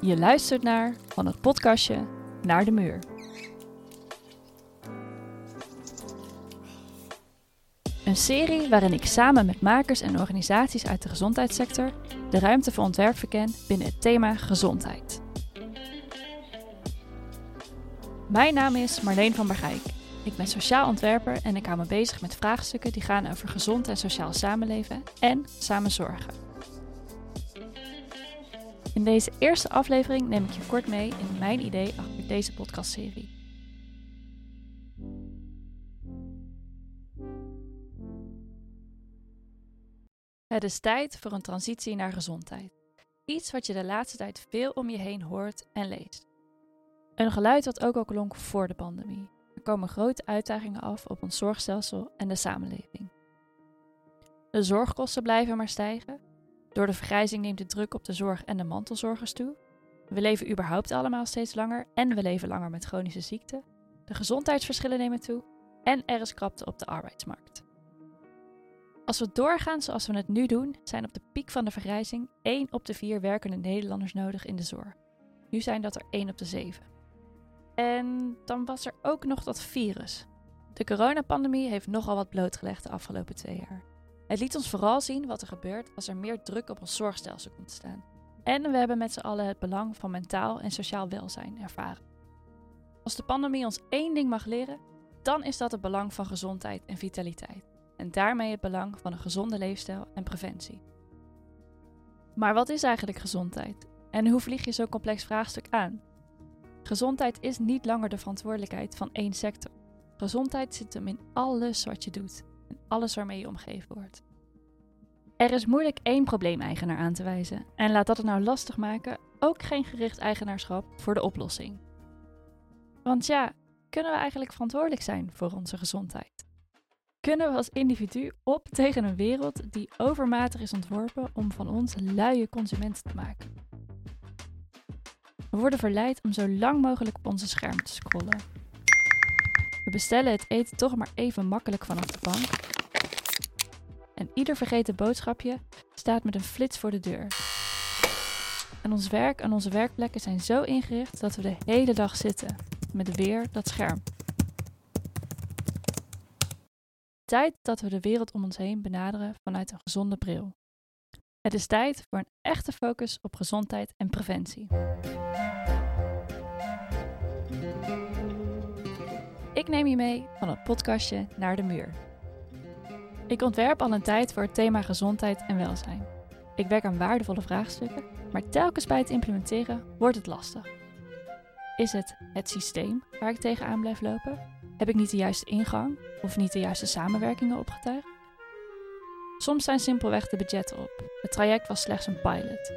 Je luistert naar van het podcastje naar de muur. Een serie waarin ik samen met makers en organisaties uit de gezondheidssector de ruimte voor ontwerp verken binnen het thema gezondheid. Mijn naam is Marleen van Bergijk. Ik ben sociaal ontwerper en ik hou me bezig met vraagstukken die gaan over gezond en sociaal samenleven en samen zorgen. In deze eerste aflevering neem ik je kort mee in mijn idee achter deze podcastserie. Het is tijd voor een transitie naar gezondheid. Iets wat je de laatste tijd veel om je heen hoort en leest. Een geluid dat ook al klonk voor de pandemie. Er komen grote uitdagingen af op ons zorgstelsel en de samenleving. De zorgkosten blijven maar stijgen. Door de vergrijzing neemt de druk op de zorg en de mantelzorgers toe. We leven überhaupt allemaal steeds langer en we leven langer met chronische ziekten. De gezondheidsverschillen nemen toe en er is krapte op de arbeidsmarkt. Als we doorgaan zoals we het nu doen, zijn op de piek van de vergrijzing 1 op de 4 werkende Nederlanders nodig in de zorg. Nu zijn dat er 1 op de 7. En dan was er ook nog dat virus. De coronapandemie heeft nogal wat blootgelegd de afgelopen twee jaar. Het liet ons vooral zien wat er gebeurt als er meer druk op ons zorgstelsel komt te staan. En we hebben met z'n allen het belang van mentaal en sociaal welzijn ervaren. Als de pandemie ons één ding mag leren, dan is dat het belang van gezondheid en vitaliteit. En daarmee het belang van een gezonde leefstijl en preventie. Maar wat is eigenlijk gezondheid? En hoe vlieg je zo'n complex vraagstuk aan? Gezondheid is niet langer de verantwoordelijkheid van één sector. Gezondheid zit hem in alles wat je doet alles waarmee je omgeven wordt. Er is moeilijk één probleemeigenaar aan te wijzen en laat dat het nou lastig maken ook geen gericht eigenaarschap voor de oplossing. Want ja, kunnen we eigenlijk verantwoordelijk zijn voor onze gezondheid? Kunnen we als individu op tegen een wereld die overmatig is ontworpen om van ons luie consumenten te maken? We worden verleid om zo lang mogelijk op onze scherm te scrollen. We bestellen het eten toch maar even makkelijk vanaf de bank. En ieder vergeten boodschapje staat met een flits voor de deur. En ons werk en onze werkplekken zijn zo ingericht dat we de hele dag zitten, met weer dat scherm. Tijd dat we de wereld om ons heen benaderen vanuit een gezonde bril. Het is tijd voor een echte focus op gezondheid en preventie. Ik neem je mee van het podcastje naar de muur. Ik ontwerp al een tijd voor het thema gezondheid en welzijn. Ik werk aan waardevolle vraagstukken, maar telkens bij het implementeren wordt het lastig. Is het het systeem waar ik tegenaan blijf lopen? Heb ik niet de juiste ingang of niet de juiste samenwerkingen opgetuigd? Soms zijn simpelweg de budgetten op. Het traject was slechts een pilot.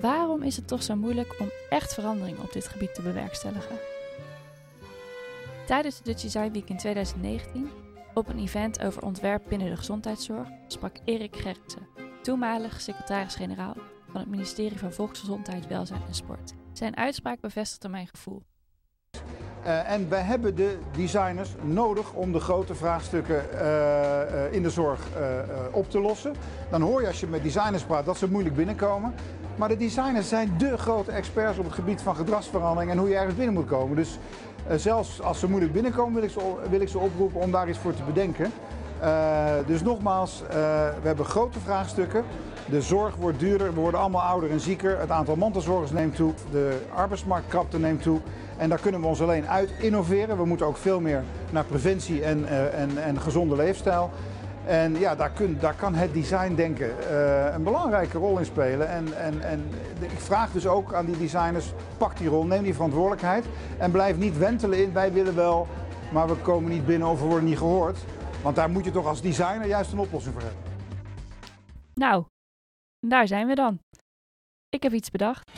Waarom is het toch zo moeilijk om echt verandering op dit gebied te bewerkstelligen? Tijdens de Dutch Design Week in 2019, op een event over ontwerp binnen de gezondheidszorg, sprak Erik Gerritsen, toenmalig secretaris-generaal van het ministerie van Volksgezondheid, Welzijn en Sport. Zijn uitspraak bevestigde mijn gevoel. Uh, en wij hebben de designers nodig om de grote vraagstukken uh, uh, in de zorg op te lossen. Dan hoor je als je met designers praat dat ze moeilijk binnenkomen. Maar de designers zijn de grote experts op het gebied van gedragsverandering en hoe je ergens binnen moet komen. Dus zelfs als ze moeilijk binnenkomen wil ik ze, wil ik ze oproepen om daar iets voor te bedenken. dus nogmaals, we hebben grote vraagstukken. De zorg wordt duurder, we worden allemaal ouder en zieker. Het aantal mantelzorgers neemt toe, de arbeidsmarktkrapte neemt toe. En daar kunnen we ons alleen uit innoveren. We moeten ook veel meer naar preventie en, en, en gezonde leefstijl. En ja, daar, daar kan het design denken uh, een belangrijke rol in spelen. En, en, en ik vraag dus ook aan die designers, pak die rol, neem die verantwoordelijkheid. En blijf niet wentelen in, wij willen wel, maar we komen niet binnen of we worden niet gehoord. Want daar moet je toch als designer juist een oplossing voor hebben. Nou, daar zijn we dan. Ik heb iets bedacht.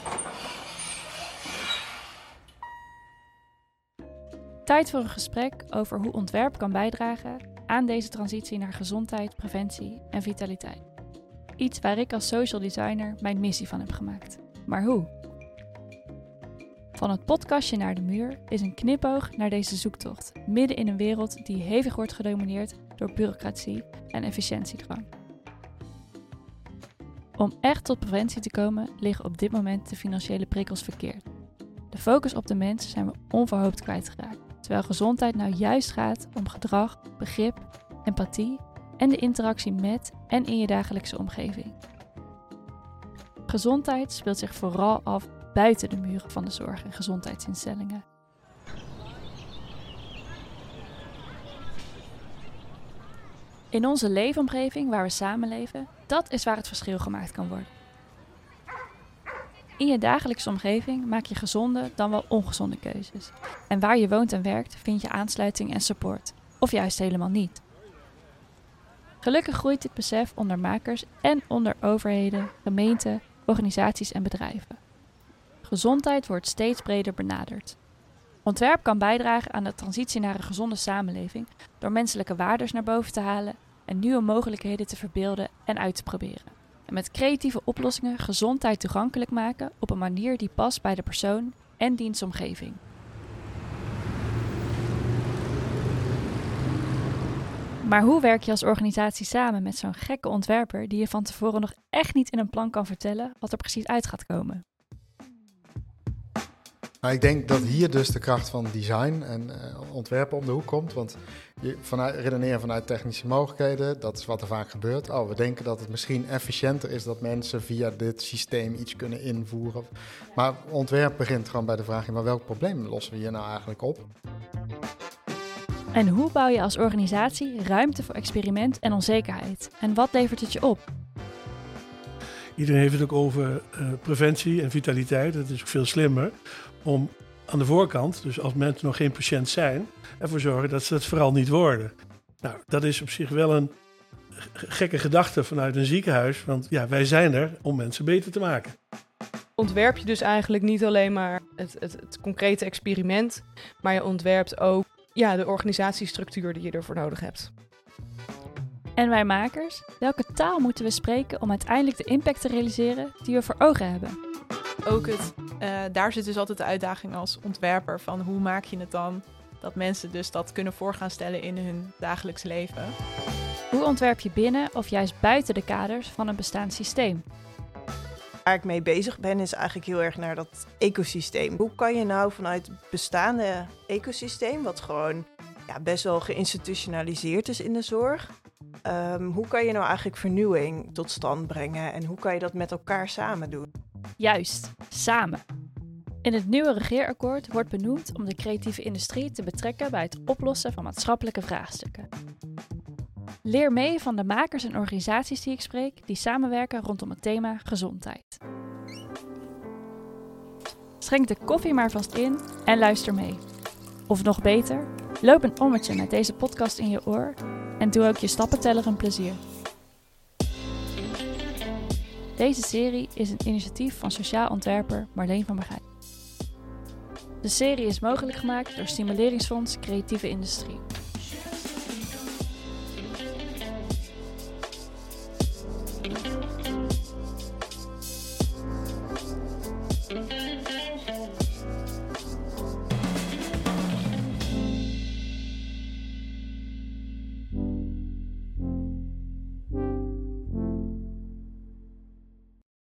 Tijd voor een gesprek over hoe ontwerp kan bijdragen aan deze transitie naar gezondheid, preventie en vitaliteit. Iets waar ik als social designer mijn missie van heb gemaakt. Maar hoe? Van het podcastje naar de muur is een knipoog naar deze zoektocht, midden in een wereld die hevig wordt gedomineerd door bureaucratie en efficiëntiedrang. Om echt tot preventie te komen liggen op dit moment de financiële prikkels verkeerd. De focus op de mens zijn we onverhoopt kwijtgeraakt, terwijl gezondheid nou juist gaat om gedrag, begrip, empathie en de interactie met en in je dagelijkse omgeving. Gezondheid speelt zich vooral af buiten de muren van de zorg- en gezondheidsinstellingen. In onze leefomgeving waar we samenleven, dat is waar het verschil gemaakt kan worden. In je dagelijkse omgeving maak je gezonde dan wel ongezonde keuzes. En waar je woont en werkt vind je aansluiting en support, of juist helemaal niet. Gelukkig groeit dit besef onder makers en onder overheden, gemeenten, organisaties en bedrijven. Gezondheid wordt steeds breder benaderd. Ontwerp kan bijdragen aan de transitie naar een gezonde samenleving door menselijke waarden naar boven te halen en nieuwe mogelijkheden te verbeelden en uit te proberen. En met creatieve oplossingen gezondheid toegankelijk maken op een manier die past bij de persoon en dienstomgeving. Maar hoe werk je als organisatie samen met zo'n gekke ontwerper die je van tevoren nog echt niet in een plan kan vertellen wat er precies uit gaat komen? Nou, ik denk dat hier dus de kracht van design en uh, ontwerpen om de hoek komt. Want je vanuit, redeneren vanuit technische mogelijkheden, dat is wat er vaak gebeurt. Oh, we denken dat het misschien efficiënter is dat mensen via dit systeem iets kunnen invoeren. Maar ontwerp begint gewoon bij de vraag, maar welk probleem lossen we hier nou eigenlijk op? En hoe bouw je als organisatie ruimte voor experiment en onzekerheid? En wat levert het je op? Iedereen heeft het ook over uh, preventie en vitaliteit. Dat is ook veel slimmer om aan de voorkant, dus als mensen nog geen patiënt zijn, ervoor zorgen dat ze dat vooral niet worden. Nou, dat is op zich wel een gekke gedachte vanuit een ziekenhuis, want ja, wij zijn er om mensen beter te maken. Ontwerp je dus eigenlijk niet alleen maar het, het, het concrete experiment, maar je ontwerpt ook ja, de organisatiestructuur die je ervoor nodig hebt. En wij makers, welke taal moeten we spreken om uiteindelijk de impact te realiseren die we voor ogen hebben? Ook het, uh, daar zit dus altijd de uitdaging als ontwerper van hoe maak je het dan dat mensen dus dat kunnen voorgaan stellen in hun dagelijks leven. Hoe ontwerp je binnen of juist buiten de kaders van een bestaand systeem? Waar ik mee bezig ben is eigenlijk heel erg naar dat ecosysteem. Hoe kan je nou vanuit het bestaande ecosysteem, wat gewoon ja, best wel geïnstitutionaliseerd is in de zorg, um, hoe kan je nou eigenlijk vernieuwing tot stand brengen en hoe kan je dat met elkaar samen doen? Juist, samen. In het nieuwe regeerakkoord wordt benoemd om de creatieve industrie te betrekken bij het oplossen van maatschappelijke vraagstukken. Leer mee van de makers en organisaties die ik spreek die samenwerken rondom het thema gezondheid. Schenk de koffie maar vast in en luister mee. Of nog beter, loop een ommetje met deze podcast in je oor en doe ook je stappenteller een plezier. Deze serie is een initiatief van sociaal ontwerper Marleen van Bergij. De serie is mogelijk gemaakt door Stimuleringsfonds Creatieve Industrie.